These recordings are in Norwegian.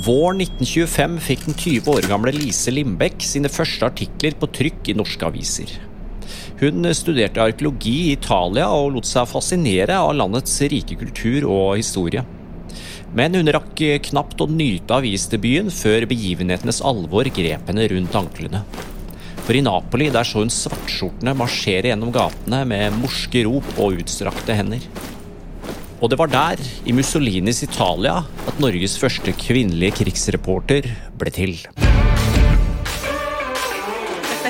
Våren 1925 fikk den 20 år gamle Lise Lindbekk sine første artikler på trykk i norske aviser. Hun studerte arkeologi i Italia og lot seg fascinere av landets rike kultur og historie. Men hun rakk knapt å nyte avisdebuten før begivenhetenes alvor grep henne rundt anklene. For i Napoli der så hun svartskjortene marsjere gjennom gatene med morske rop og utstrakte hender. Og det var der, i Mussolinis Italia, at Norges første kvinnelige krigsreporter ble til.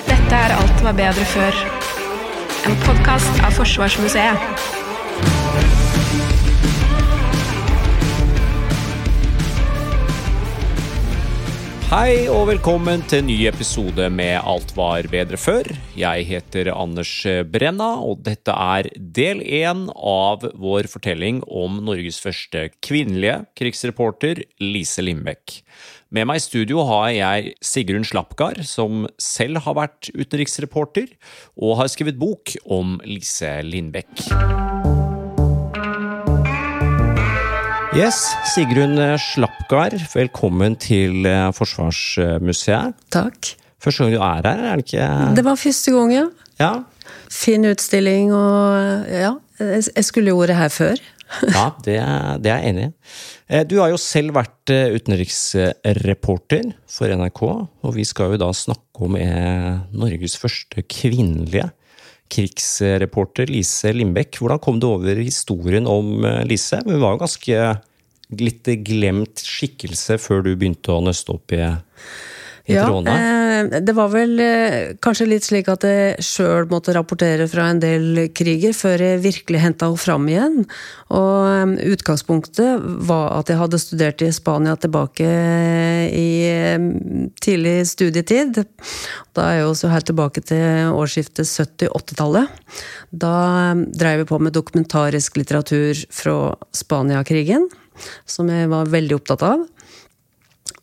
Dette er Alt var bedre før. En podkast av Forsvarsmuseet. Hei og velkommen til en ny episode med Alt var bedre før. Jeg heter Anders Brenna, og dette er del én av vår fortelling om Norges første kvinnelige krigsreporter, Lise Lindbekk. Med meg i studio har jeg Sigrun Slapgard, som selv har vært utenriksreporter, og har skrevet bok om Lise Lindbekk. Yes, Sigrun Slapgard, velkommen til eh, Forsvarsmuseet. Takk. Første gang du er her, er det ikke? Det var første gang, ja. Ja, Fin utstilling og ja. Jeg skulle jo vært her før. ja det, det er jeg enig i. Eh, Du har jo selv vært eh, utenriksreporter for NRK, og vi skal jo da snakke om Norges første kvinnelige krigsreporter Lise Lindbekk. Hvordan kom du over historien om Lise? Hun var jo ganske litt glemt skikkelse før du begynte å nøste opp i, i Ja, trådene? eh, det var vel eh, kanskje litt slik at jeg sjøl måtte rapportere fra en del kriger før jeg virkelig henta henne fram igjen. Og eh, utgangspunktet var at jeg hadde studert i Spania tilbake i eh, tidlig studietid. Da er jeg jo så helt tilbake til årsskiftet 70-80-tallet. Da eh, dreiv jeg på med dokumentarisk litteratur fra Spania-krigen, som jeg var veldig opptatt av.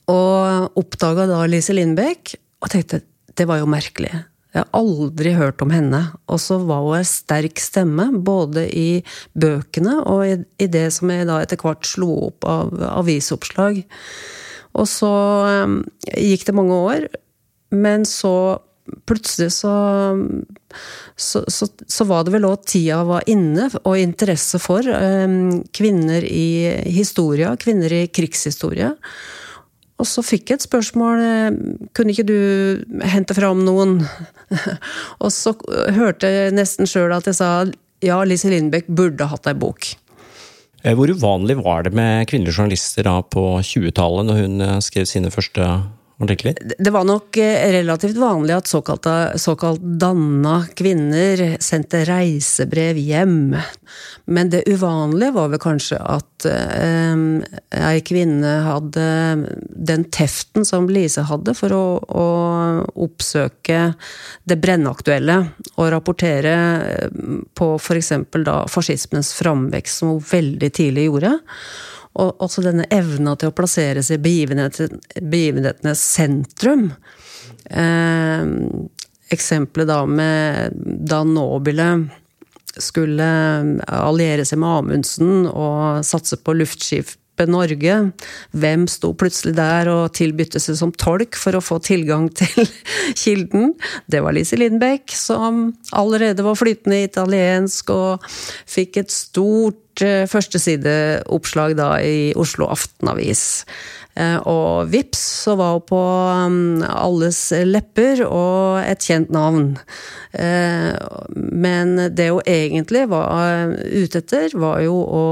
Og oppdaga da Lise Lindbekk, og tenkte det var jo merkelig. Jeg har aldri hørt om henne. Og så var hun en sterk stemme, både i bøkene og i, det som jeg da etter hvert slo opp av avisoppslag. Og så um, gikk det mange år, men så plutselig så så, så, så var det vel òg tida var inne, og interesse for um, kvinner i historia, kvinner i krigshistorie. Og så fikk jeg et spørsmål eh, kunne ikke du hente fram noen. og så hørte jeg nesten sjøl at jeg sa ja, Lise Lindbekk burde hatt ei bok. Eh, Hvor uvanlig var det med kvinnelige journalister da på 20-tallet, når hun eh, skrev sine første artikler? Det var nok eh, relativt vanlig at såkalt, såkalt danna kvinner sendte reisebrev hjem. Men det uvanlige var vel kanskje at eh, ei kvinne hadde den teften som Lise hadde for å, å oppsøke det brennaktuelle og rapportere eh, på f.eks. da fascismens framvekst, som hun veldig tidlig gjorde. Og også denne evna til å plassere seg i begivenheten, begivenhetenes sentrum. Eh, eksempelet da med da Nobile skulle alliere seg med Amundsen og satse på luftskipet Norge. Hvem sto plutselig der og tilbydte seg som tolk for å få tilgang til kilden? Det var Lise Lindbekk, som allerede var flytende i italiensk og fikk et stort eh, førstesideoppslag da i Oslo Aftenavis. Eh, Og vips, så var hun på um, alles lepper og et kjent navn. Eh, Men det hun egentlig var ute etter, var jo å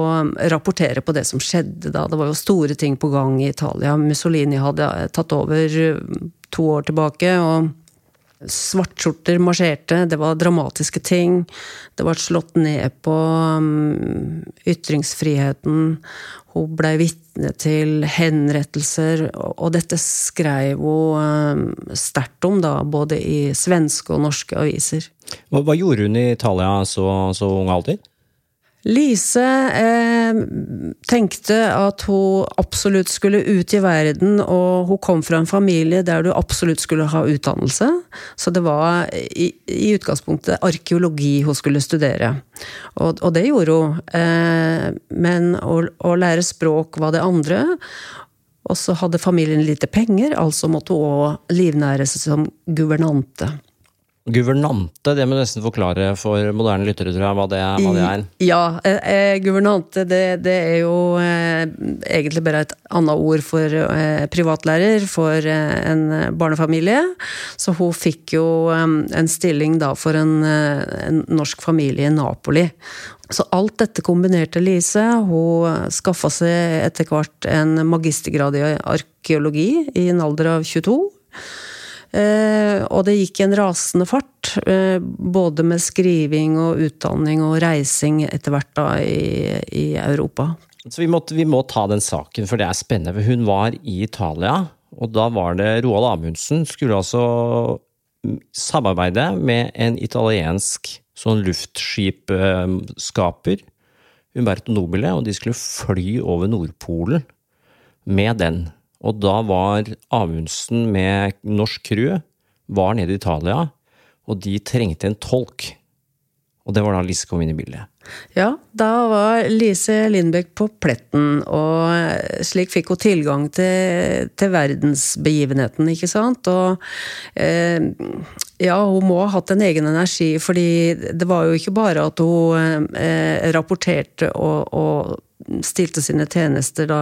rapportere på det som skjedde da. Det var jo store ting på gang i Italia. Mussolini hadde tatt over to år tilbake. og Svartskjorter marsjerte, det var dramatiske ting. Det ble slått ned på um, ytringsfriheten. Hun ble vitne til henrettelser, og dette skrev hun um, sterkt om, da, både i svenske og norske aviser. Hva, gjorde hun i Italia så, så ung alder? Lise eh, tenkte at hun absolutt skulle ut i verden, og hun kom fra en familie der du absolutt skulle ha utdannelse. Så det var i, i utgangspunktet arkeologi hun skulle studere. Og, og det gjorde hun. Eh, men å, å lære språk var det andre. Og så hadde familien lite penger, altså måtte hun òg livnære seg som guvernante. Guvernante, det må du nesten forklare for moderne lyttere, tror jeg, hva det, hva det er. Ja, eh, eh, guvernante det, det, er jo eh, egentlig bare et annet ord for eh, privatlærer for eh, en barnefamilie. Så hun fikk jo eh, en stilling da for en, en, norsk familie i Napoli. Så alt dette kombinerte Lise. Hun skaffa seg etter hvert en magistergrad i arkeologi i en alder av 22. Eh, og det gikk i en rasende fart, eh, både med skriving og utdanning og reising etter hvert da i, i Europa. Så vi må, vi må, ta den saken, for det er spennende. Hun var i Italia, og da var det Roald Amundsen skulle altså samarbeide med en italiensk sånn luftskipskaper, Umberto Nobile, og de skulle fly over Nordpolen med den. Og da var Amundsen med norsk crew var nede i Italia, og de trengte en tolk. Og det var da Lise kom inn i bildet. Ja, da var Lise Lindbekk på pletten, og slik fikk hun tilgang til, til verdensbegivenheten, ikke sant. Og eh, ja, hun må ha hatt en egen energi, fordi det var jo ikke bare at hun eh, rapporterte og, og stilte sine tjenester da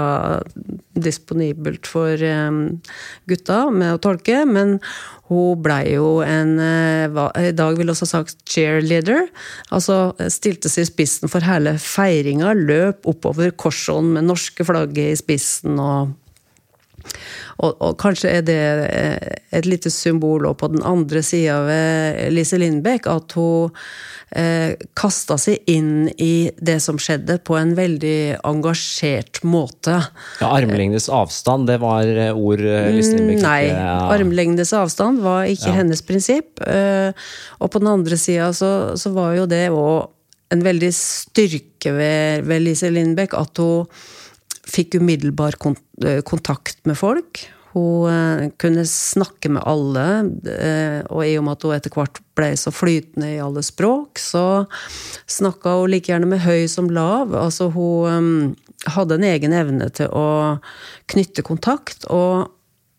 disponibelt for gutta med å tolke, men hun blei jo en eh, I dag ville også sagt cheerleader. Altså stilte seg i spissen for hele feiringa, løp oppover korsånd med norske flagget i spissen og og, og, kanskje er det eh, et lite symbol på den andre sida ved Lise Lindbekk, at hun eh, kasta seg inn i det som skjedde, på en veldig engasjert måte. Ja, Armlengdes avstand, det var eh, ord eh, Lise Lindbekk Nei, armlengdes avstand var ikke ja. hennes prinsipp. Og på den andre sida så, så, var jo det òg en veldig styrke ved, ved Lise Lindbekk, at hun fikk umiddelbar kontakt med folk. Hun eh, kunne snakke med alle, eh, og i og med at hun etter hvert ble så flytende i alle språk, så snakka hun like gjerne med høy som lav. Altså hun eh, hadde en egen evne til å knytte kontakt og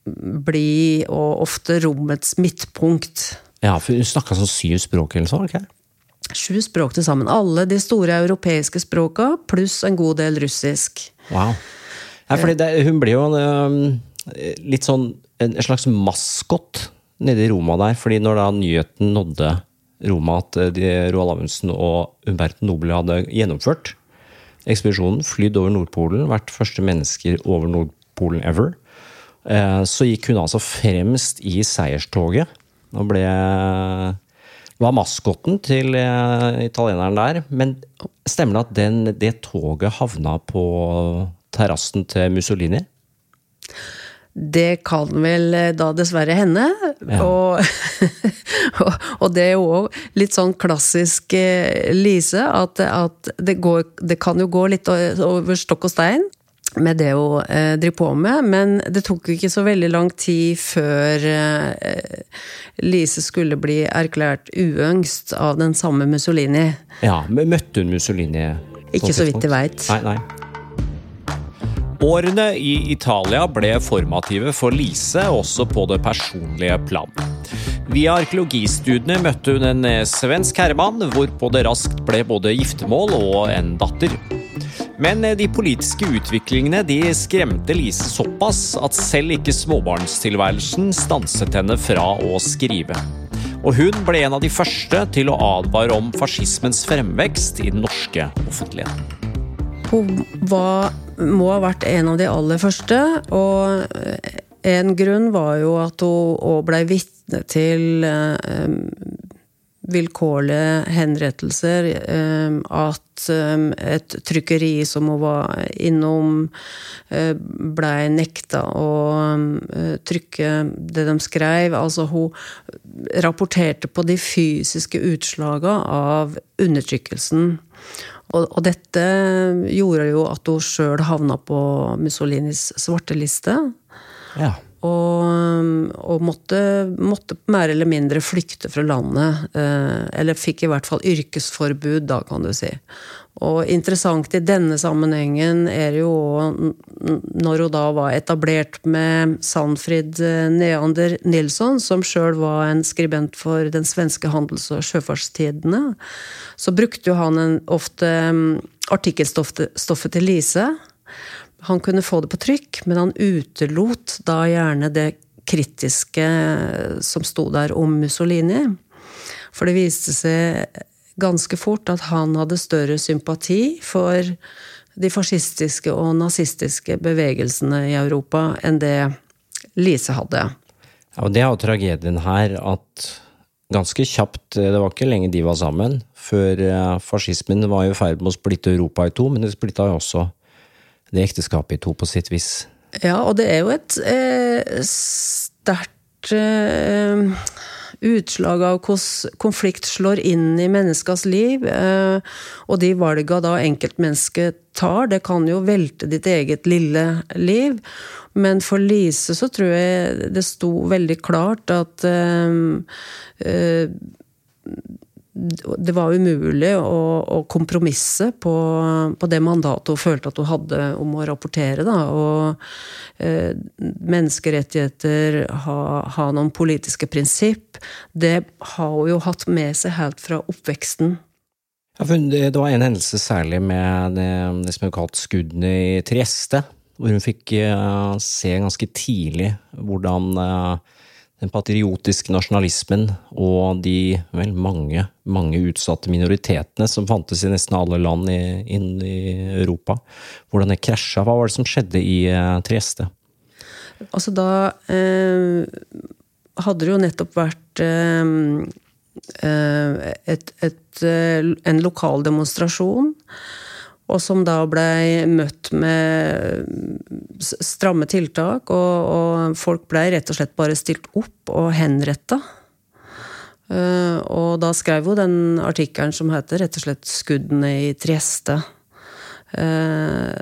bli, og ofte rommets midtpunkt. Ja, for hun snakka sånn syv språk eller sånn? Okay? Sju språk til sammen. Alle de store europeiske språka, pluss en god del russisk. Wow. Ja, fordi det, hun ble jo en Eh, litt sånn en slags maskot nede i Roma der. fordi når da nyheten nådde Roma at eh, Roald Amundsen og Umberto Nobel hadde gjennomført ekspedisjonen, flydd over Nordpolen, vært første mennesker over Nordpolen ever, eh, så gikk hun altså fremst i seierstoget og ble var maskoten til italieneren der. Men stemmer det at den, det toget havna på terrassen til Mussolini? Det kan vel eh, da dessverre hende. Ja. Og, og, det er jo òg litt sånn klassisk eh, Lise, at, at det, går, det, kan jo gå litt over stokk og stein med det hun eh, driver på med, men det tok jo ikke så veldig lang tid før eh, Lise skulle bli erklært uønskst av den samme Mussolini. Ja, men Møtte hun Mussolini? Ikke så vidt jeg veit. Nei, nei. Årene i Italia ble formative for Lise, også på det personlige plan. Via arkeologistudiene møtte hun en svensk herremann, hvorpå det raskt ble både giftermål og en datter. Men de politiske utviklingene de skremte Lise såpass at selv ikke småbarnstilværelsen stanset henne fra å skrive. Og hun ble en av de første til å advare om fascismens fremvekst i den norske offentligheten. Hun var, må ha vært en av de aller første. Og en grunn var jo at hun òg blei vitne til um, vilkårlige henrettelser. Um, at um, et trykkeri som hun var innom, uh, blei nekta å uh, trykke det de skrev. Altså, hun rapporterte på de fysiske utslaga av undertrykkelsen. Og, dette gjorde jo at hun sjøl havna på Mussolinis svarteliste. Ja. Og, og måtte, måtte, mer eller mindre flykte fra landet. Eh, eller fikk i hvert fall yrkesforbud, da, kan du si. Og interessant i denne sammenhengen er jo når hun da var etablert med Sandfrid eh, Neander Nilsson, som sjøl var en skribent for den svenske handels- og sjøfartstidene, så brukte jo han en, ofte mm, artikkelstoffet til Lise han kunne få det på trykk, men han utelot da gjerne det kritiske som sto der om Mussolini. For det viste seg ganske fort at han hadde større sympati for de fascistiske og nazistiske bevegelsene i Europa enn det Lise hadde. Ja, og Det er jo tragedien her at ganske kjapt, det var ikke lenge de var sammen, før eh, fascismen var i ferd med å splitte Europa i to, men det splitta jo også det ekteskapet i to, på sitt vis. Ja, og det er jo et eh, sterkt eh, utslag av hvordan konflikt slår inn i menneskers liv. Eh, og de valga da enkeltmennesket tar, det kan jo velte ditt eget lille liv. Men for Lise så tror jeg det sto veldig klart at eh, eh, det var umulig å, å kompromisse på, på, det mandatet hun følte at hun hadde om å rapportere. Da. Og eh, menneskerettigheter, ha, ha, noen politiske prinsipp, det har hun jo hatt med seg helt fra oppveksten. Ja, det var en hendelse særlig med det, det som er kalt skuddene i Trieste, hvor hun fikk uh, se ganske tidlig hvordan uh, den patriotiske nasjonalismen og de vel, mange, mange utsatte minoritetene som fantes i nesten alle land i, inn i Europa. Hvordan det krasja. Hva var det som skjedde i eh, Trieste? Altså da eh, hadde det jo nettopp vært eh, eh et, et, eh, en lokal demonstrasjon og som da blei møtt med stramme tiltak. Og, og folk blei rett og slett bare stilt opp og henretta. Uh, og da skrev hun den artikkelen som heter rett og slett 'Skuddene i Trieste'. Uh,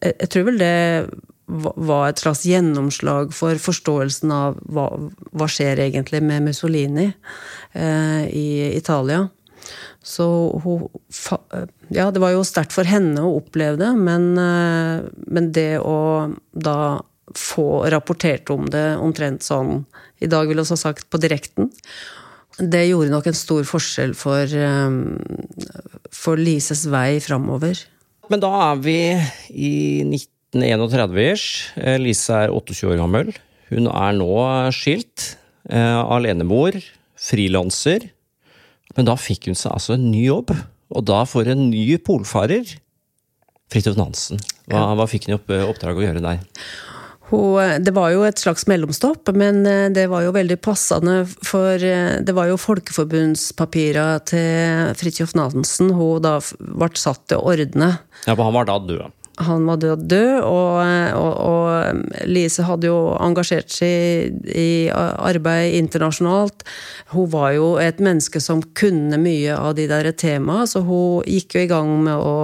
jeg, tror vel det var et slags gjennomslag for forståelsen av hva, hva skjer egentlig med Mussolini uh, i Italia. Så hun Ja, det var jo sterkt for henne å oppleve det, men, eh, men, det å da få rapportert om det omtrent sånn I dag ville vi ha sagt på direkten. Det gjorde nok en stor forskjell for, eh, for Lises vei framover. Men da er vi i 1931-ish. Eh, Lise er 28 år gammel. Hun er nå skilt. Alenemor. Frilanser. Men da fikk hun seg altså en ny jobb, og da for en ny polfarer. Fridtjof Nansen, hva, hva, fikk hun i opp, oppdrag å gjøre der? det var jo et slags mellomstopp, men eh, det var jo veldig passende, for eh, det var jo folkeforbundspapirene til Fridtjof Nansen hun da ble satt til å ordne. Ja, for han var da død? Han var død, død og, og, og, Lise hadde jo engasjert seg i arbeid internasjonalt. Hun var jo et menneske som kunne mye av de der temaene, så hun gikk jo i gang med å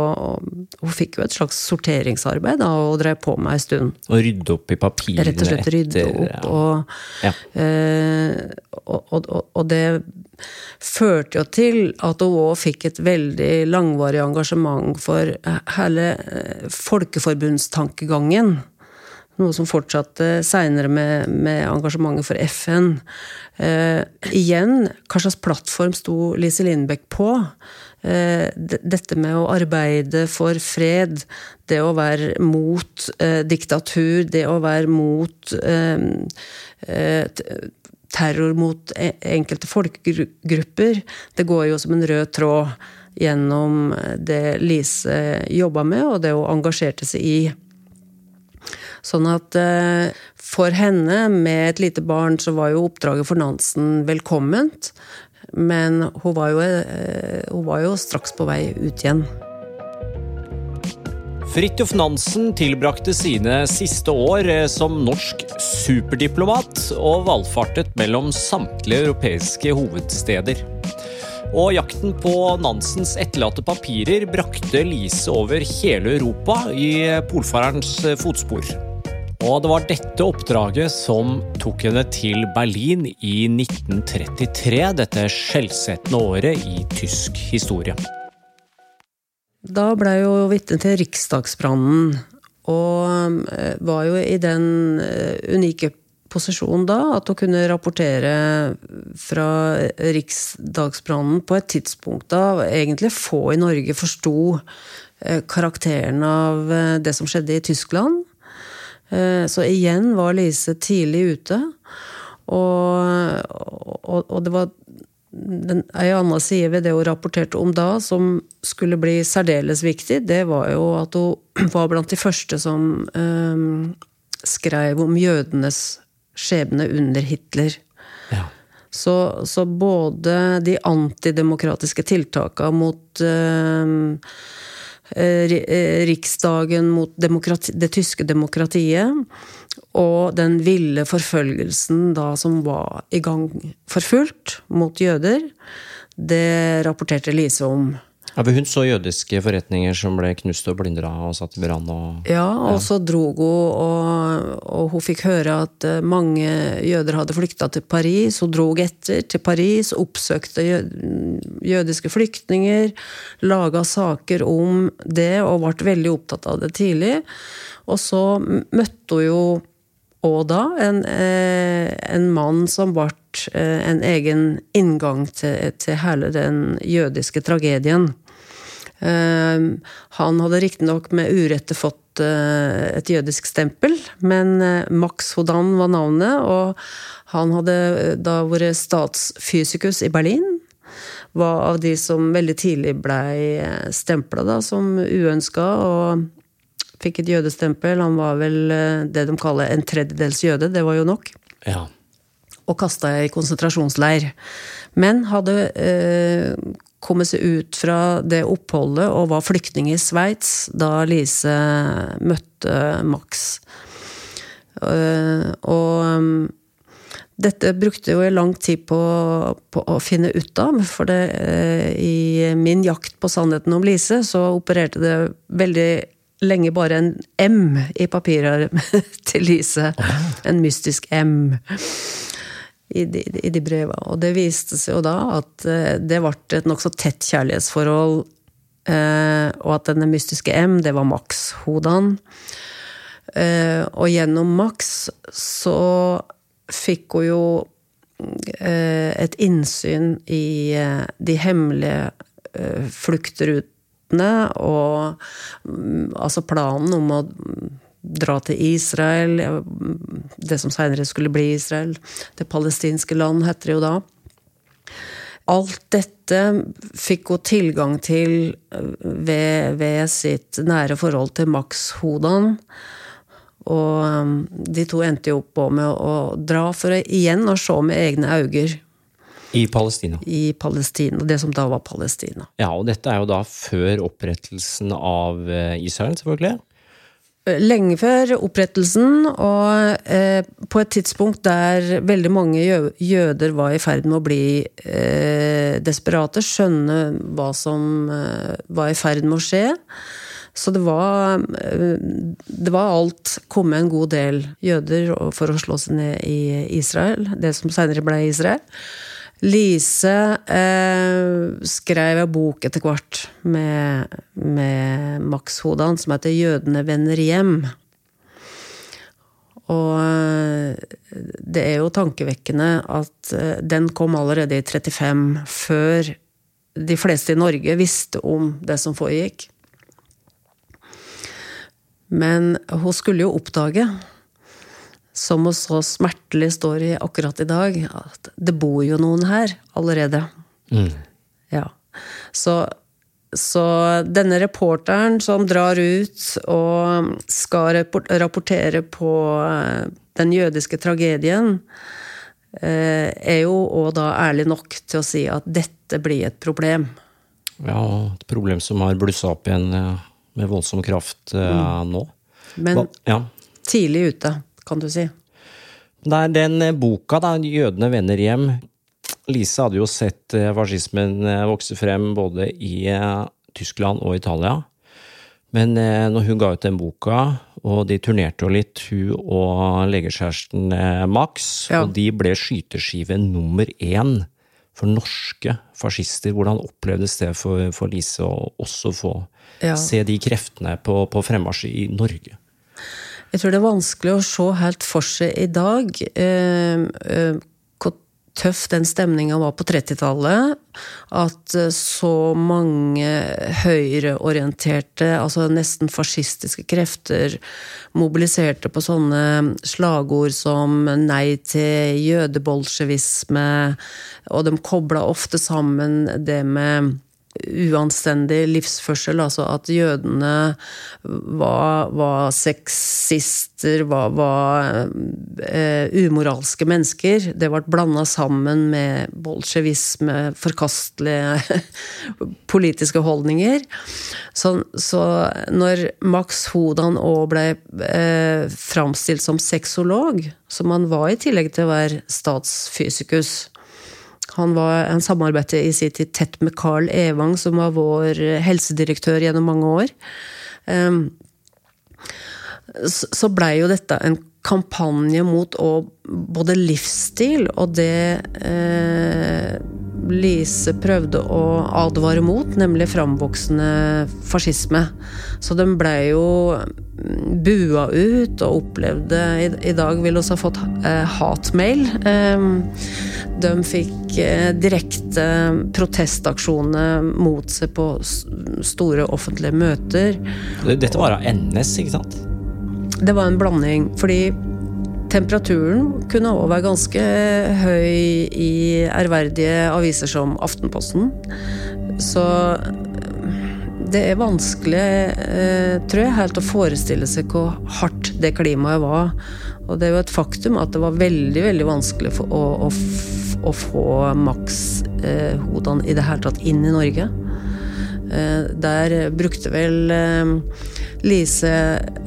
Hun fikk jo et slags sorteringsarbeid da, og drev på med ei stund. Og rydde opp i papirene Rett og slett rydde opp. Og, ja. eh, og, og det førte jo til at hun òg fikk et veldig langvarig engasjement for hele eh, folkeforbundstankegangen. Noe som fortsatte seinere med, med, engasjementet for FN. Eh, igjen, hva slags plattform sto Lise Lindbekk på? Eh, dette med å arbeide for fred, det å være mot eh, diktatur, det å være mot eh, eh, terror mot e-, enkelte folkegrupper, det går jo som en rød tråd gjennom det Lise jobba med, og det hun engasjerte seg i. Sånn at eh, for henne, med et lite barn, så var jo oppdraget for Nansen velkomment. Men hun var jo, eh, hun var jo straks på vei ut igjen. Fridtjof Nansen tilbrakte sine siste år eh, som norsk superdiplomat og valfartet mellom samtlige europeiske hovedsteder. Og jakten på Nansens etterlatte papirer brakte Lise over hele Europa i polfarerens fotspor. Og det var dette oppdraget som tok henne til Berlin i 1933, dette skjellsettende året i tysk historie. Da ble jeg jo vitne til riksdagsbrannen, og eh, var jo i den eh, unike posisjonen da at hun kunne rapportere fra riksdagsbrannen på et tidspunkt da egentlig få i Norge forsto eh, karakteren av det som skjedde i Tyskland. Så igjen var Lise tidlig ute. Og, og, og det var den, ei anna side ved det hun rapporterte om da, som skulle bli særdeles viktig, det var jo at hun var blant de første som um, skrev om jødenes skjebne under Hitler. Ja. Så, så, både de antidemokratiske tiltakene mot um, Riksdagen, mot det tyske demokratiet, og den ville forfølgelsen da som var i gang for fullt mot jøder, det rapporterte Lise om. Ja, Hun så jødiske forretninger som ble knust og blindra og satt i brann? Og, ja, og så dro hun, og, og, hun fikk høre at eh, mange jøder hadde flykta til Paris. Hun drog etter til Paris, oppsøkte jødiske flyktninger, laga saker om det og ble veldig opptatt av det tidlig. Og så møtte hun jo og da en, eh, en mann som ble eh, en egen inngang til, til hele den jødiske tragedien. Eh, han hadde riktignok med urette fått et jødisk stempel, men Max Hodan var navnet, og han hadde da vært statsfysikus i Berlin. Var av de som veldig tidlig blei stempla som uønska, og fikk et jødestempel. Han var vel eh, det de kaller en tredjedels jøde. Det var jo nok. Ja. Og kasta i konsentrasjonsleir. Men hadde eh, kommet seg ut fra det oppholdet og var flyktning i Sveits da Lise møtte Max. Uh, og um, dette brukte jo jeg lang tid på, på, å finne ut av, for det, uh, i min jakt på sannheten om Lise, så opererte det veldig lenge bare en M i papirer til Lise. En mystisk M i de, i de breva. Og det viste seg jo da at eh, det ble et nokså tett kjærlighetsforhold. Eh, og at denne mystiske M, det var Max Hodan. Eh, og gjennom Max så fikk hun jo et innsyn i de hemmelige fluktrutene og mm, altså planen om å dra til Israel, det som seinere skulle bli Israel. Det palestinske land, heter det jo da. Alt dette fikk hun tilgang til ved, ved sitt nære forhold til Max Hodan. Og mm, de to endte jo opp med å dra for å igjen å se med egne øyne i Palestina. I Palestina, Det som da var Palestina. Ja, og dette er jo da før opprettelsen av eh, Israel, selvfølgelig? Eh, lenge før opprettelsen, og eh, på et tidspunkt der veldig mange jøder var i ferd med å bli eh, desperate, skjønne hva som eh, var i ferd med å skje. Så det var, eh, det var alt komme en god del jøder for å slå seg ned i Israel, det som senere ble Israel. Lise eh, skrev en bok etter hvert med, med Max Hodan som heter 'Jødene vender hjem'. Og eh, det er jo tankevekkende at eh, den kom allerede i 35, før de fleste i Norge visste om det som foregikk. Men hun skulle jo oppdage som hun så smertelig står i akkurat i dag, at det bor jo noen her allerede. Mm. Ja. Så, så, denne reporteren som drar ut og skal rapportere på eh, den jødiske tragedien, eh, er jo òg da ærlig nok til å si at dette blir et problem. Ja, et problem som har blussa opp igjen eh, med voldsom kraft mm. nå. Men ja. tidlig ute kan du si. Er den eh, boka, da, 'Jødene vender hjem'. Lise hadde jo sett eh, fascismen eh, vokse frem både i Tyskland og Italia. Men når hun ga ut den boka, og de turnerte jo litt, hun og legekjæresten Max, Ja. og de ble skyteskive nummer én for norske fascister. Hvordan opplevdes det for, for Lise å også få Ja. se de kreftene på, på fremmarsj i Norge? Jeg tror det er vanskelig å se helt for seg i dag eh, eh, hvor tøff den stemninga var på 30-tallet. At eh, så mange høyreorienterte, altså nesten fascistiske krefter mobiliserte på sånne slagord som nei til jødebolsjevisme, og de kobla ofte sammen det med uanstendig livsførsel, altså at jødene var, var sexister, var, var eh, umoralske mennesker. Det ble blanda sammen med bolsjevisme, forkastelige politiske holdninger. Så, så når Max Hodan òg ble eh, framstilt som sexolog, som han var i tillegg til å være statsfysikus, han var en samarbeidet i sin tid tett med Carl Evang, som var vår helsedirektør gjennom mange år. Ehm, så blei jo dette en kampanje mot både livsstil og det eh, Lise prøvde å advare mot, nemlig framvoksende fascisme. Så de blei jo bua ut og opplevde I, i dag ville vi ha fått eh, hatmail. Eh, de fikk eh, direkte protestaksjoner mot seg på store offentlige møter. Dette var av NS, ikke sant? Det var en blanding, fordi temperaturen kunne òg være ganske høy i ærverdige aviser som Aftenposten. Så det er vanskelig, eh, tror jeg, helt å forestille seg hvor hardt det klimaet var. Og det er jo et faktum at det var veldig, veldig vanskelig å, å, å få Max eh, i det hele tatt inn i Norge. Eh, Der brukte vel eh, Lise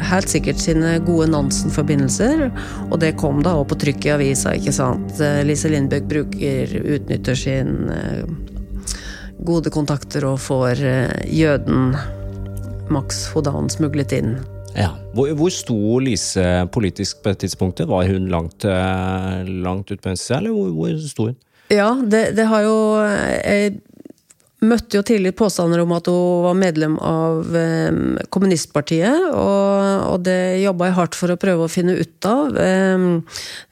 helt sikkert sine gode Nansen-forbindelser, og det kom da òg på trykk i avisa, ikke sant. Eh, Lise Lindbøk bruker, utnytter sin eh, gode kontakter og får eh, jøden Max Hodan smuglet inn. Ja. Hvor, hvor sto Lise politisk på det tidspunktet? Var hun langt, langt ut på venstre, eller hvor, hvor sto hun? Ja, det, det har jo Jeg møtte jo tidlig påstander om at hun var medlem av eh, kommunistpartiet, og, og det jobba jeg hardt for å prøve å finne ut av. Eh,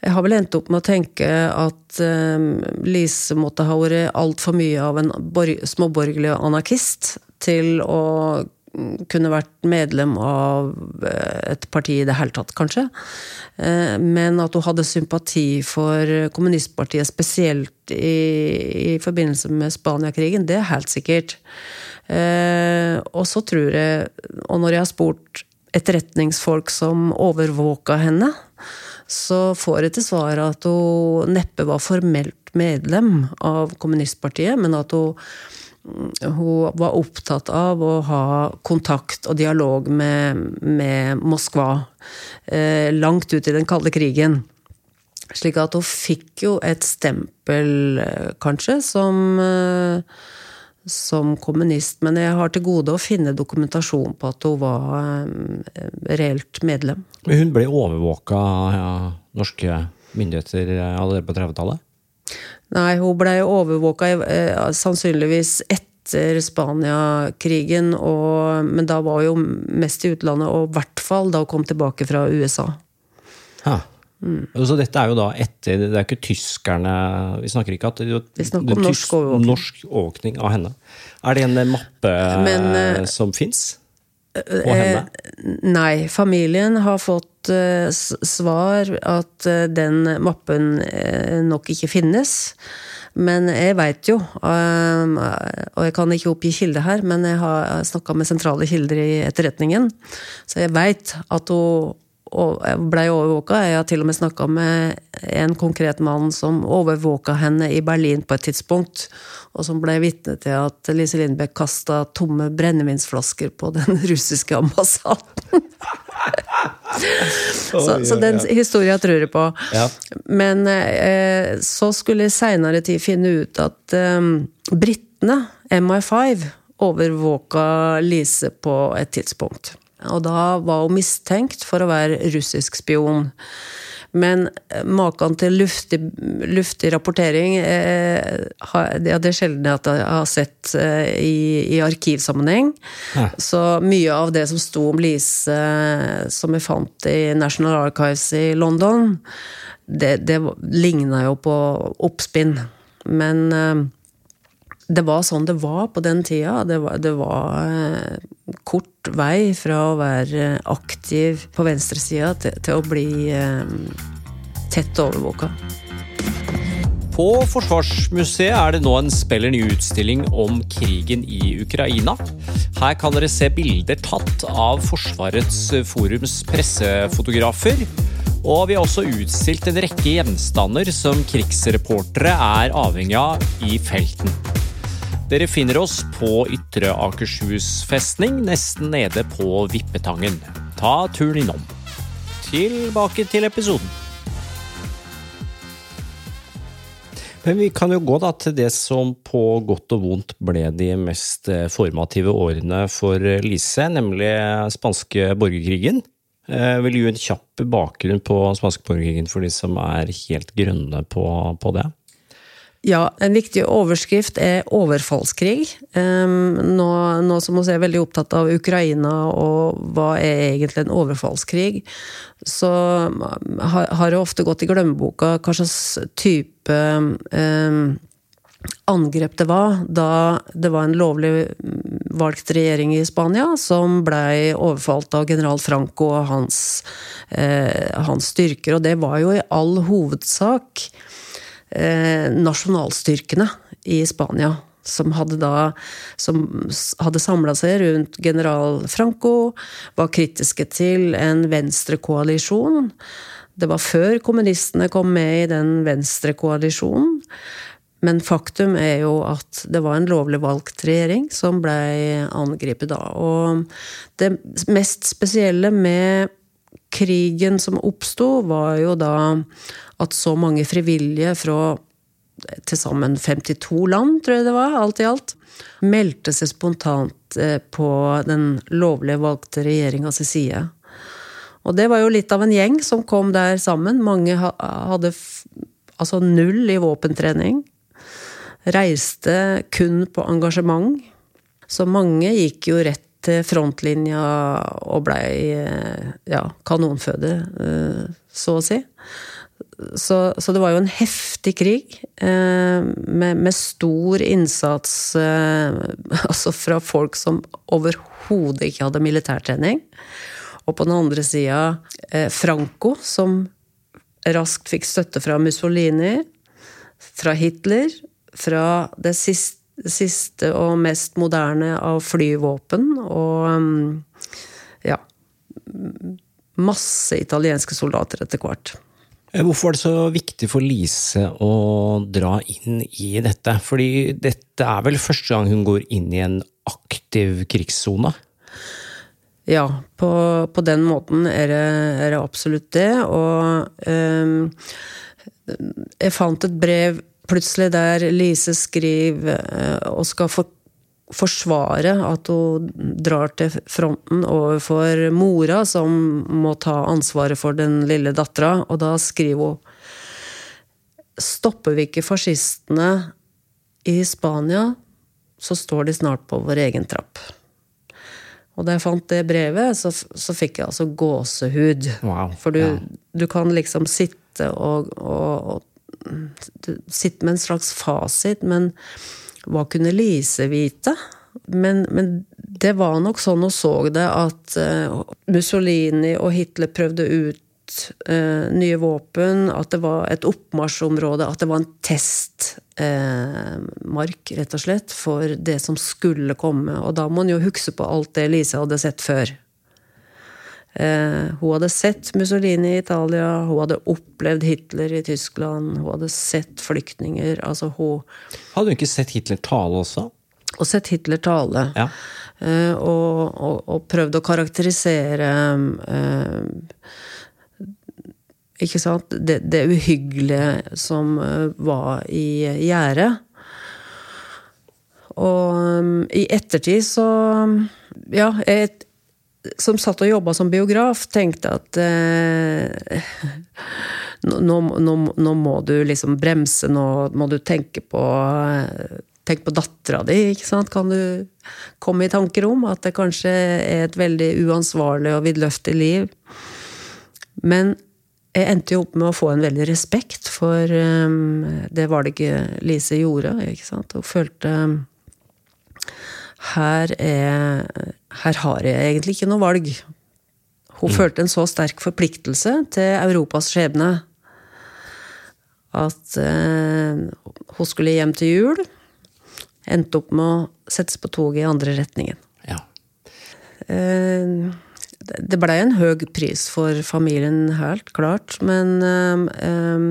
jeg har vel endt opp med å tenke at eh, Lise måtte ha vært altfor mye av en småborgerlig anarkist til å kunne vært medlem av eh, et parti i det hele tatt, kanskje. Eh, Men at hun hadde sympati for kommunistpartiet, spesielt i, i forbindelse med Spania-krigen, det er helt sikkert. Eh, Og så tror jeg, og når jeg har spurt etterretningsfolk som overvåka henne, så får jeg til svar at hun neppe var formelt medlem av kommunistpartiet, men at hun hun var opptatt av å ha kontakt og dialog med, med Moskva. Eh, langt ut i den kalde krigen. Slik at hun fikk jo et stempel, eh, kanskje, som, eh, som kommunist. Men jeg har til gode å finne dokumentasjon på at hun var eh, reelt medlem. Hun ble overvåka av ja, norske myndigheter eh, allerede på 30-tallet? Nei, hun blei overvåka eh, sannsynligvis etter Spania-krigen, og- men da var hun jo mest i utlandet, og i hvert fall da hun kom tilbake fra USA. Ha. Så dette er jo da etter Det er ikke tyskerne Vi snakker ikke at det, Vi snakker om norsk overvåkning. norsk overvåkning av henne. Er det en eh, mappe Men, eh, som fins? På henne? Nei, familien har fått eh, s- svar at eh, den mappen eh, nok ikke finnes. Men jeg veit jo, um, og jeg kan ikke oppgi kilde her, men jeg har snakka med sentrale kilder i etterretningen, så jeg veit at hun blei overvåka. Jeg har til og med snakka med en konkret mann som overvåka henne i Berlin på et tidspunkt, og som ble vitne til at Lise Lindbekk kasta tomme brennevinsflasker på den russiske ambassaden. så, så den historia tror jeg på. Ja. Men eh, så skulle jeg seinere tid finne ut at eh, britene, MI5, overvåka Lise på et tidspunkt. Og da var hun mistenkt for å være russisk spion. Men maken til luftig, luftig rapportering eh, det er det sjelden at jeg har sett eh, i, i arkivsammenheng. Ja. Så mye av det som sto om Lise, som vi fant i National Archives i London, det, det ligna jo på oppspinn. Men eh, det var sånn det var på den tida. Det var, det var eh, kort vei fra å være aktiv på venstresida til, til å bli eh, tett overvåka. På Forsvarsmuseet er det nå en spiller ny utstilling om krigen i Ukraina. Her kan dere se bilder tatt av Forsvarets forums pressefotografer. Og vi har også utstilt en rekke gjenstander som krigsreportere er avhengig av i felten. Dere finner oss på Ytre Akershus festning, nesten nede på Vippetangen. Ta turen innom. Tilbake til episoden. Men vi kan jo gå da til det som på godt og vondt ble de mest eh, formative årene for Lise, nemlig spanske borgerkrigen. Jeg eh, vil gi en kjapp bakgrunn på spanske borgerkrigen for de som er helt grønne på, på det. Ja, en viktig overskrift er overfallskrig. Nå, nå som vi er veldig opptatt av Ukraina og hva er egentlig en overfallskrig, så har det ofte gått i glemmeboka hva slags type um, angrep det var da det var en lovlig valgt regjering i Spania som blei overfalt av general Franco og hans, eh, hans styrker. Og det var jo i all hovedsak nasjonalstyrkene i Spania. Som hadde da hadde samla seg rundt general Franco, var kritiske til en venstrekoalisjon. Det var før kommunistene kom med i den venstrekoalisjonen. Men faktum er jo at det var en lovlig valgt regjering som blei angrepet da. Og det mest spesielle med krigen som oppsto, var jo da at så mange frivillige fra til sammen 52 land, tror jeg det var, alt i alt, meldte seg spontant eh, på den lovlig valgte regjeringas side. Og det var jo litt av en gjeng som kom der sammen. Mange hadde altså null i våpentrening. Reiste kun på engasjement. Så mange gikk jo rett til frontlinja og blei eh, ja, kanonføde, eh, så å si. Så, så, det var jo en heftig krig, eh, med, med, stor innsats eh, altså fra folk som overhodet ikke hadde militærtrening. Og på den andre sida eh, Franco, som raskt fikk støtte fra Mussolini, fra Hitler, fra det siste siste og mest moderne av flyvåpen. Og mm, ja Masse italienske soldater etter hvert. Eh, hvorfor var det så viktig for Lise å dra inn i dette? Fordi dette er vel første gang hun går inn i en aktiv krigssone? Ja, på, på, den måten er det, er det absolutt det. Og um, jeg fant et brev plutselig der Lise skriver uh, og skal for, forsvare at hun drar til fronten overfor mora, som må ta ansvaret for den lille dattera, og da skriver hun Stopper vi ikke fascistene i Spania, så står de snart på vår egen trapp. Og da jeg fant det brevet, så, så fikk jeg altså gåsehud. Wow. For du, ja. du, kan liksom sitte og, og, og Sitte med en slags fasit, men hva kunne Lise vite? Men, men, det var nok sånn hun så det at uh, Mussolini og Hitler prøvde ut eh, nye våpen, at det var et oppmarsjområde, at det var en testmark, eh, rett og slett, for det som skulle komme. Og da må en jo huske på alt det Lise hadde sett før. Hun hadde sett Mussolini i Italia, hun hadde opplevd Hitler i Tyskland, hun hadde sett flyktninger. Altså hun Hadde hun ikke sett Hitler tale også? og sett Hitler tale. Ja. Uh, og, og, og, prøvd å karakterisere uh, Ikke sant? Det, det, uhyggelige som var i gjerdet. Og um, i ettertid så Ja, jeg som satt og jobba som biograf, tenkte at eh, nå, nå, nå, må du liksom bremse, nå må du tenke på Tenk på dattera di, ikke sant? Kan du komme i tanker om at det kanskje er et veldig uansvarlig og vidløftig liv? Men jeg endte jo opp med å få en veldig respekt for um, det valget Lise gjorde. ikke sant? Hun følte her, er, her har jeg egentlig ikke noe valg. Hun mm. følte en så sterk forpliktelse til Europas skjebne at eh, hun skulle hjem til jul. Endte opp med å settes på toget i andre retningen. Ja. Eh, det blei en høy pris for familien, helt klart, men um,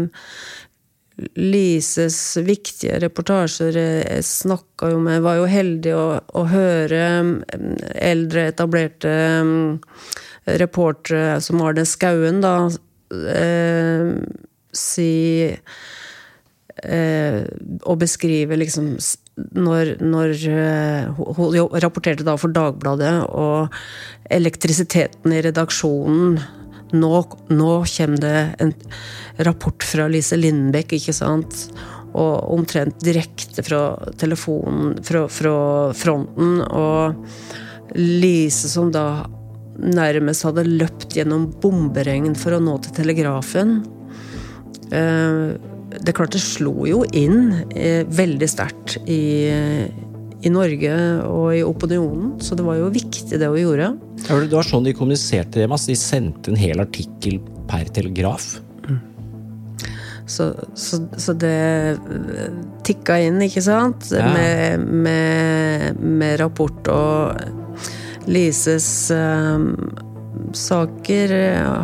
Lises viktige reportasjer jeg snakka jo med Var jo heldig å, å høre eldre, etablerte um, reportere som Arne Skauen, da, eh, si eh, Å beskrive liksom når, når Hun rapporterte da for Dagbladet, og elektrisiteten i redaksjonen nå, nå, kommer det en rapport fra Lise Lindbekk, ikke sant? Og omtrent direkte fra telefonen, fra, fra fronten. Og Lise som da nærmest hadde løpt gjennom bomberegn for å nå til telegrafen. Eh, det klart det slo jo inn eh, veldig sterkt i i Norge og i opinionen. Så det var jo viktig, det hun gjorde. Ja, det var sånn de kommuniserte det, De sendte en hel artikkel per telegraf. Mm. Så, så, så, det eh, tikka inn, ikke sant? Ja. Med, med, med, rapport og Lises um, saker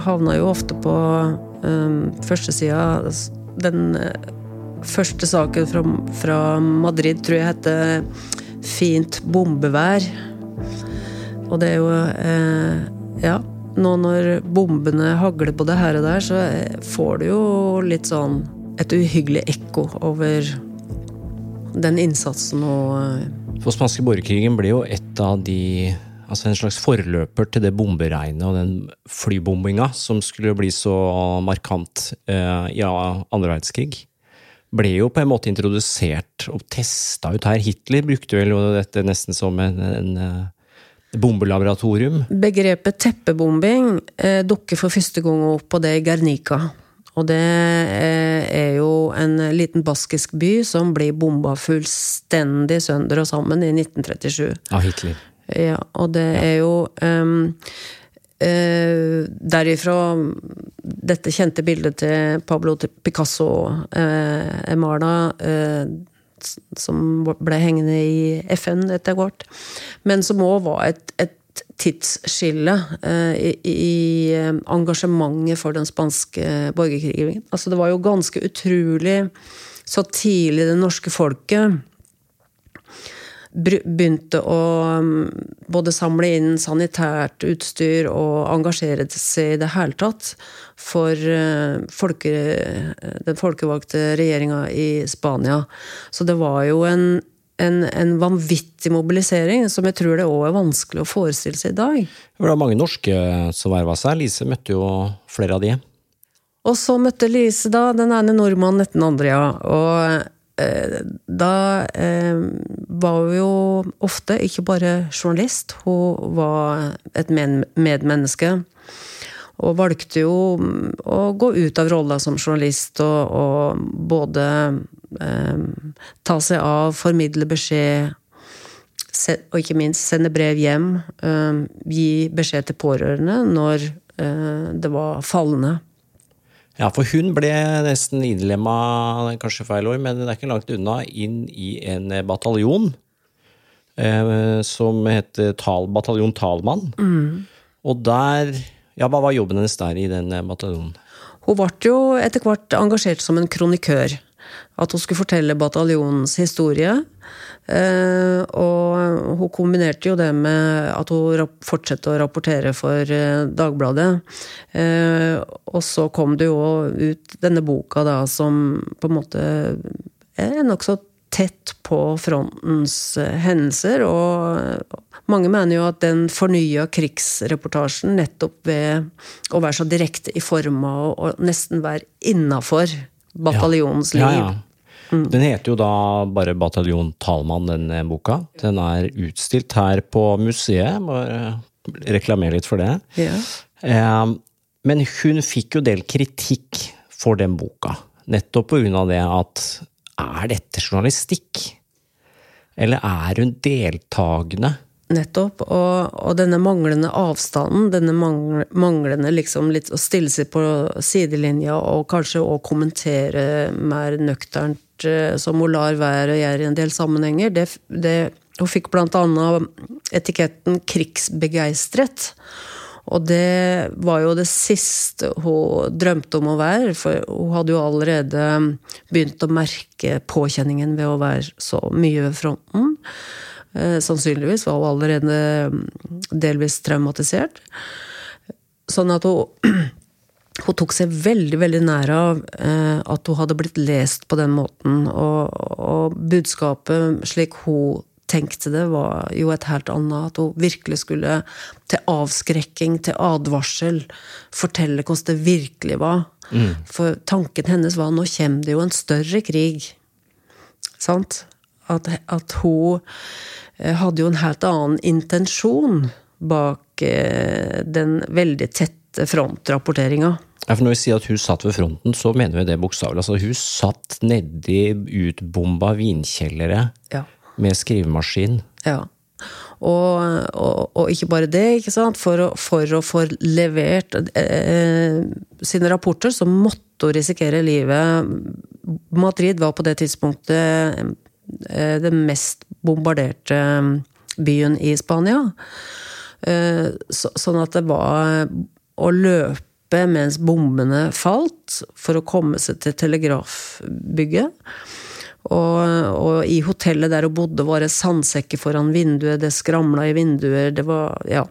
havna jo ofte på um, førstesida. Den første saken fra, fra Madrid tror jeg heter fint bombevær. Og det er jo eh, Ja, nå når bombene hagler både her og der, så får du jo litt sånn et uhyggelig ekko over den innsatsen og eh, For spanske borgerkrigen ble jo et av de Altså en slags forløper til det bomberegnet og den flybombinga som skulle bli så markant eh, i andre verdenskrig ble jo på en måte introdusert og testa ut her. Hitler brukte vel dette nesten som en, en, eh, bombelaboratorium. Begrepet teppebombing eh, dukker for første gang opp på det i Guernica. Og det eh, er jo en liten baskisk by som blir bomba fullstendig sønder og sammen i 1937. Av Hitler. Ja, og det er jo um, Eh, derifra dette kjente bildet til Pablo Picasso, eh, eh, som ble hengende i FN etter hvert, men som òg var et, et tidsskille eh, i, i, eh, engasjementet for den spanske borgerkrigen. Altså, det var jo ganske utrolig så tidlig det norske folket begynte å mm, både samle inn sanitært utstyr og engasjere seg i det hele tatt for eh, folke, den folkevalgte regjeringa i Spania. Så det var jo en, en, en, vanvittig mobilisering som jeg tror det òg er vanskelig å forestille seg i dag. Det var mange norske som verva seg. Lise møtte jo flere av de. Og så møtte Lise da den ene nordmannen etter den andre, ja. Og da eh, var hun jo ofte ikke bare journalist, hun var et medmenneske. Og valgte jo å gå ut av rolla som journalist og, og både eh, ta seg av, formidle beskjed, og ikke minst sende brev hjem. Eh, gi beskjed til pårørende når eh, det var fallende. Ja, for hun ble nesten innlemma, kanskje feil ord, men det er ikke langt unna, inn i en bataljon eh, som heter Tal, Bataljon Talmann. Mm. Og der Ja, hva var jobben hennes der i den bataljonen? Hun ble jo etter hvert engasjert som en kronikør. At hun skulle fortelle bataljonens historie. Eh, og hun kombinerte jo det med at hun fortsatte å rapportere for eh, Dagbladet. Eh, og så kom det jo ut denne boka da som på en måte er nokså tett på frontens hendelser, og mange mener jo at den fornya krigsreportasjen nettopp ved å være så direkte i forma og, nesten være innafor bataljonens liv. Ja, ja. Mm. Den heter jo da bare Bataljon Talmann, den boka. Den er utstilt her på museet. Bare reklamere litt for det. Ja. Eh, men hun fikk jo del kritikk for den boka. Nettopp av det at er dette journalistikk? Eller er hun deltakende? Nettopp. Og, og, denne manglende avstanden, denne manglende liksom litt å stille seg på sidelinja og kanskje å kommentere mer nøkternt, eh, som hun lar være å gjøre i en del sammenhenger, det, det, hun fikk blant annet etiketten 'krigsbegeistret'. Og det var jo det siste hun drømte om å være, for hun hadde jo allerede begynt å merke påkjenningen ved å være så mye ved fronten. Eh, sannsynligvis var hun allerede mm, delvis traumatisert. Sånn at hun, hun tok seg veldig veldig nær av eh, at hun hadde blitt lest på den måten. Og, og budskapet, slik hun tenkte det, var jo et helt annet. At hun virkelig skulle til avskrekking, til advarsel, fortelle hvordan det virkelig var. Mm. For tanken hennes var nå kommer det jo en større krig. Sant? At, at hun hadde jo en helt annen intensjon bak eh, den veldig tette frontrapporteringa. Ja, for når vi sier at hun satt ved fronten, så mener vi det bokstavelig. Altså, hun satt nedi utbomba vinkjellere ja. med skrivemaskin. Ja. Og, og, og, ikke bare det, ikke sant. For å, for å få levert eh, sine rapporter, så måtte hun risikere livet. Madrid var på det tidspunktet eh, det mest bombarderte um, byen i Spania. Eh, sånn at det var å løpe mens bombene falt, for å komme seg til telegrafbygget. Og, og, i hotellet der hun bodde, var det sandsekker foran vinduet, det skramla i vinduer, det var Ja.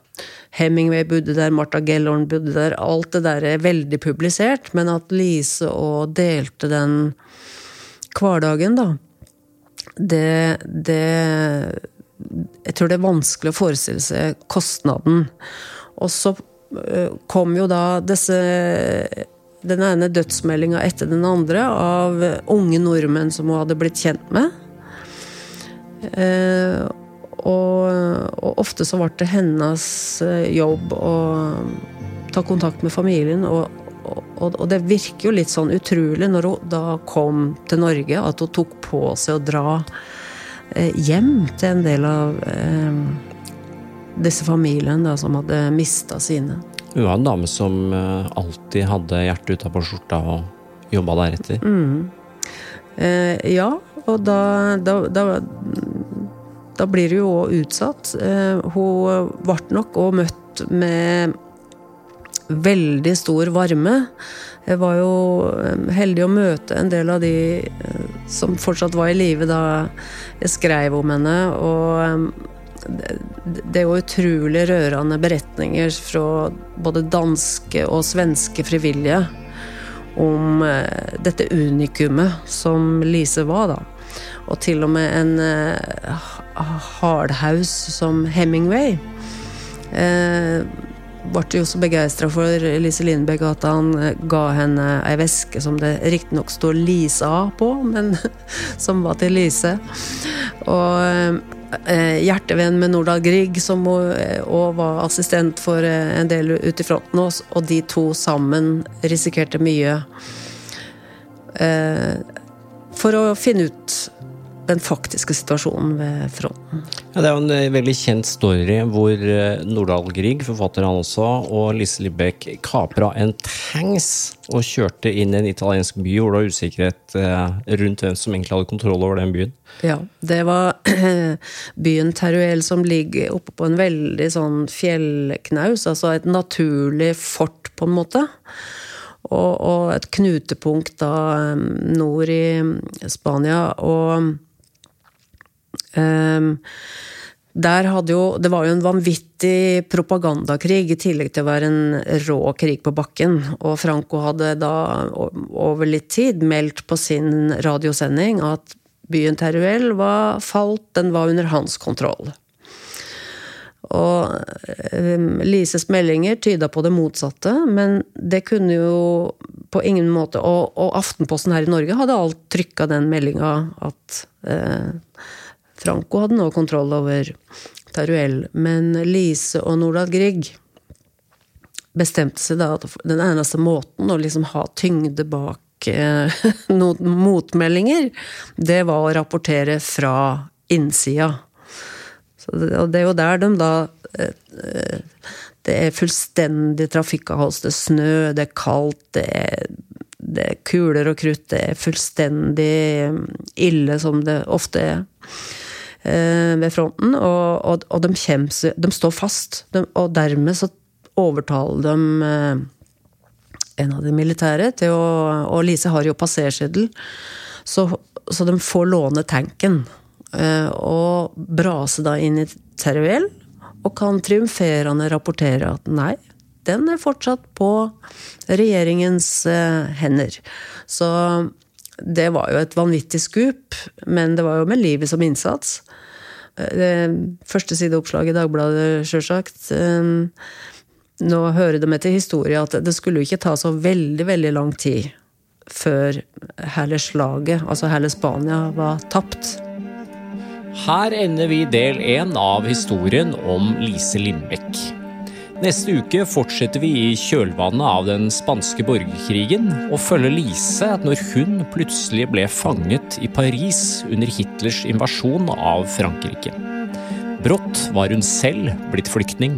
Hemingway bodde der, Martha Gellorn bodde der. Alt det der er veldig publisert, men at Lise og delte den hverdagen, da det, det Jeg tror det er vanskelig å forestille seg kostnaden. Og så eh, kom jo da disse den ene dødsmeldinga etter den andre av unge nordmenn som hun hadde blitt kjent med. Eh, og, og, ofte så ble det hennes eh, jobb å ta kontakt med familien og, og, og, det virker jo litt sånn utrolig når hun da kom til Norge, at hun tok på seg å dra eh, hjem til en del av eh, disse familiene da, som hadde mista sine. Hun var en dame som eh, alltid hadde hjertet utapå skjorta og jobba deretter. Mm. Eh, ja, og da, da, da, da blir hun jo òg utsatt. Eh, hun ble nok òg møtt med veldig stor varme. Jeg var jo heldig å møte en del av de eh, som fortsatt var i live da jeg skrev om henne. Og det er jo utrolig rørende beretninger fra både danske og svenske frivillige om eh, dette unikumet som Lise var, da. Og til og med en hardhaus som Hemingway. Uh, ble jo så begeistra for Lise Lindbekk at han eh, ga henne ei veske som det riktignok står Lisa på, men som var til Lise. Og eh, hjertevenn med Nordahl Grieg, som òg eh, var assistent for en del ute i fronten, hos, og de to sammen risikerte mye. For å finne ut den faktiske situasjonen ved fronten. Ja, det er jo en eh, veldig kjent story hvor eh, Nordahl Grieg, forfatter han også, og Lise Libekk kapra en tanks og kjørte inn i en italiensk by hvor det var usikkerhet eh, rundt hvem som egentlig hadde kontroll over den byen. Ja, det var byen Teruel som ligger oppe på en veldig sånn fjellknaus, altså et naturlig fort, på en måte. Og, og et knutepunkt da nord i Spania. Og der hadde jo, Det var jo en vanvittig propagandakrig, i tillegg til å være en rå krig på bakken. Og Franco hadde da over litt tid meldt på sin radiosending at Byen Teruel var falt, den var under hans kontroll. Og eh, Lises meldinger tyda på det motsatte, men det kunne jo på ingen måte Og, og Aftenposten her i Norge hadde alt trykka den meldinga at eh, Franco hadde nå kontroll over Teruel. Men Lise og Nordahl Grieg bestemte seg da at den eneste måten å liksom ha tyngde bak eh, noen motmeldinger, det var å rapportere fra innsida. Det, og det er jo der de da eh, Det er fullstendig trafikkavholds. Det er snø, det er kaldt, det er, det er kuler og krutt. Det er fullstendig ille, som det ofte er eh, ved fronten. Og, og, og de, kjems, de, står fast. De, og dermed så overtaler de eh, en av de militære til å Og Lise har jo passerseddel, så, så, de får låne tanken. Eh, og brase da inn i Teruel, og kan triumferende rapportere at nei, den er fortsatt på regjeringens eh, hender. Så det var jo et vanvittig skup, men det var jo med livet som innsats. Første sideoppslag i Dagbladet, sjølsagt nå hører det med til historie at det skulle jo ikke ta så veldig, veldig lang tid før hele slaget, altså hele Spania, var tapt. Her ender vi del én av historien om Lise Lindbekk. Neste uke fortsetter vi i kjølvannet av den spanske borgerkrigen og følger Lise når hun plutselig ble fanget i Paris under Hitlers invasjon av Frankrike. Brått var hun selv blitt flyktning.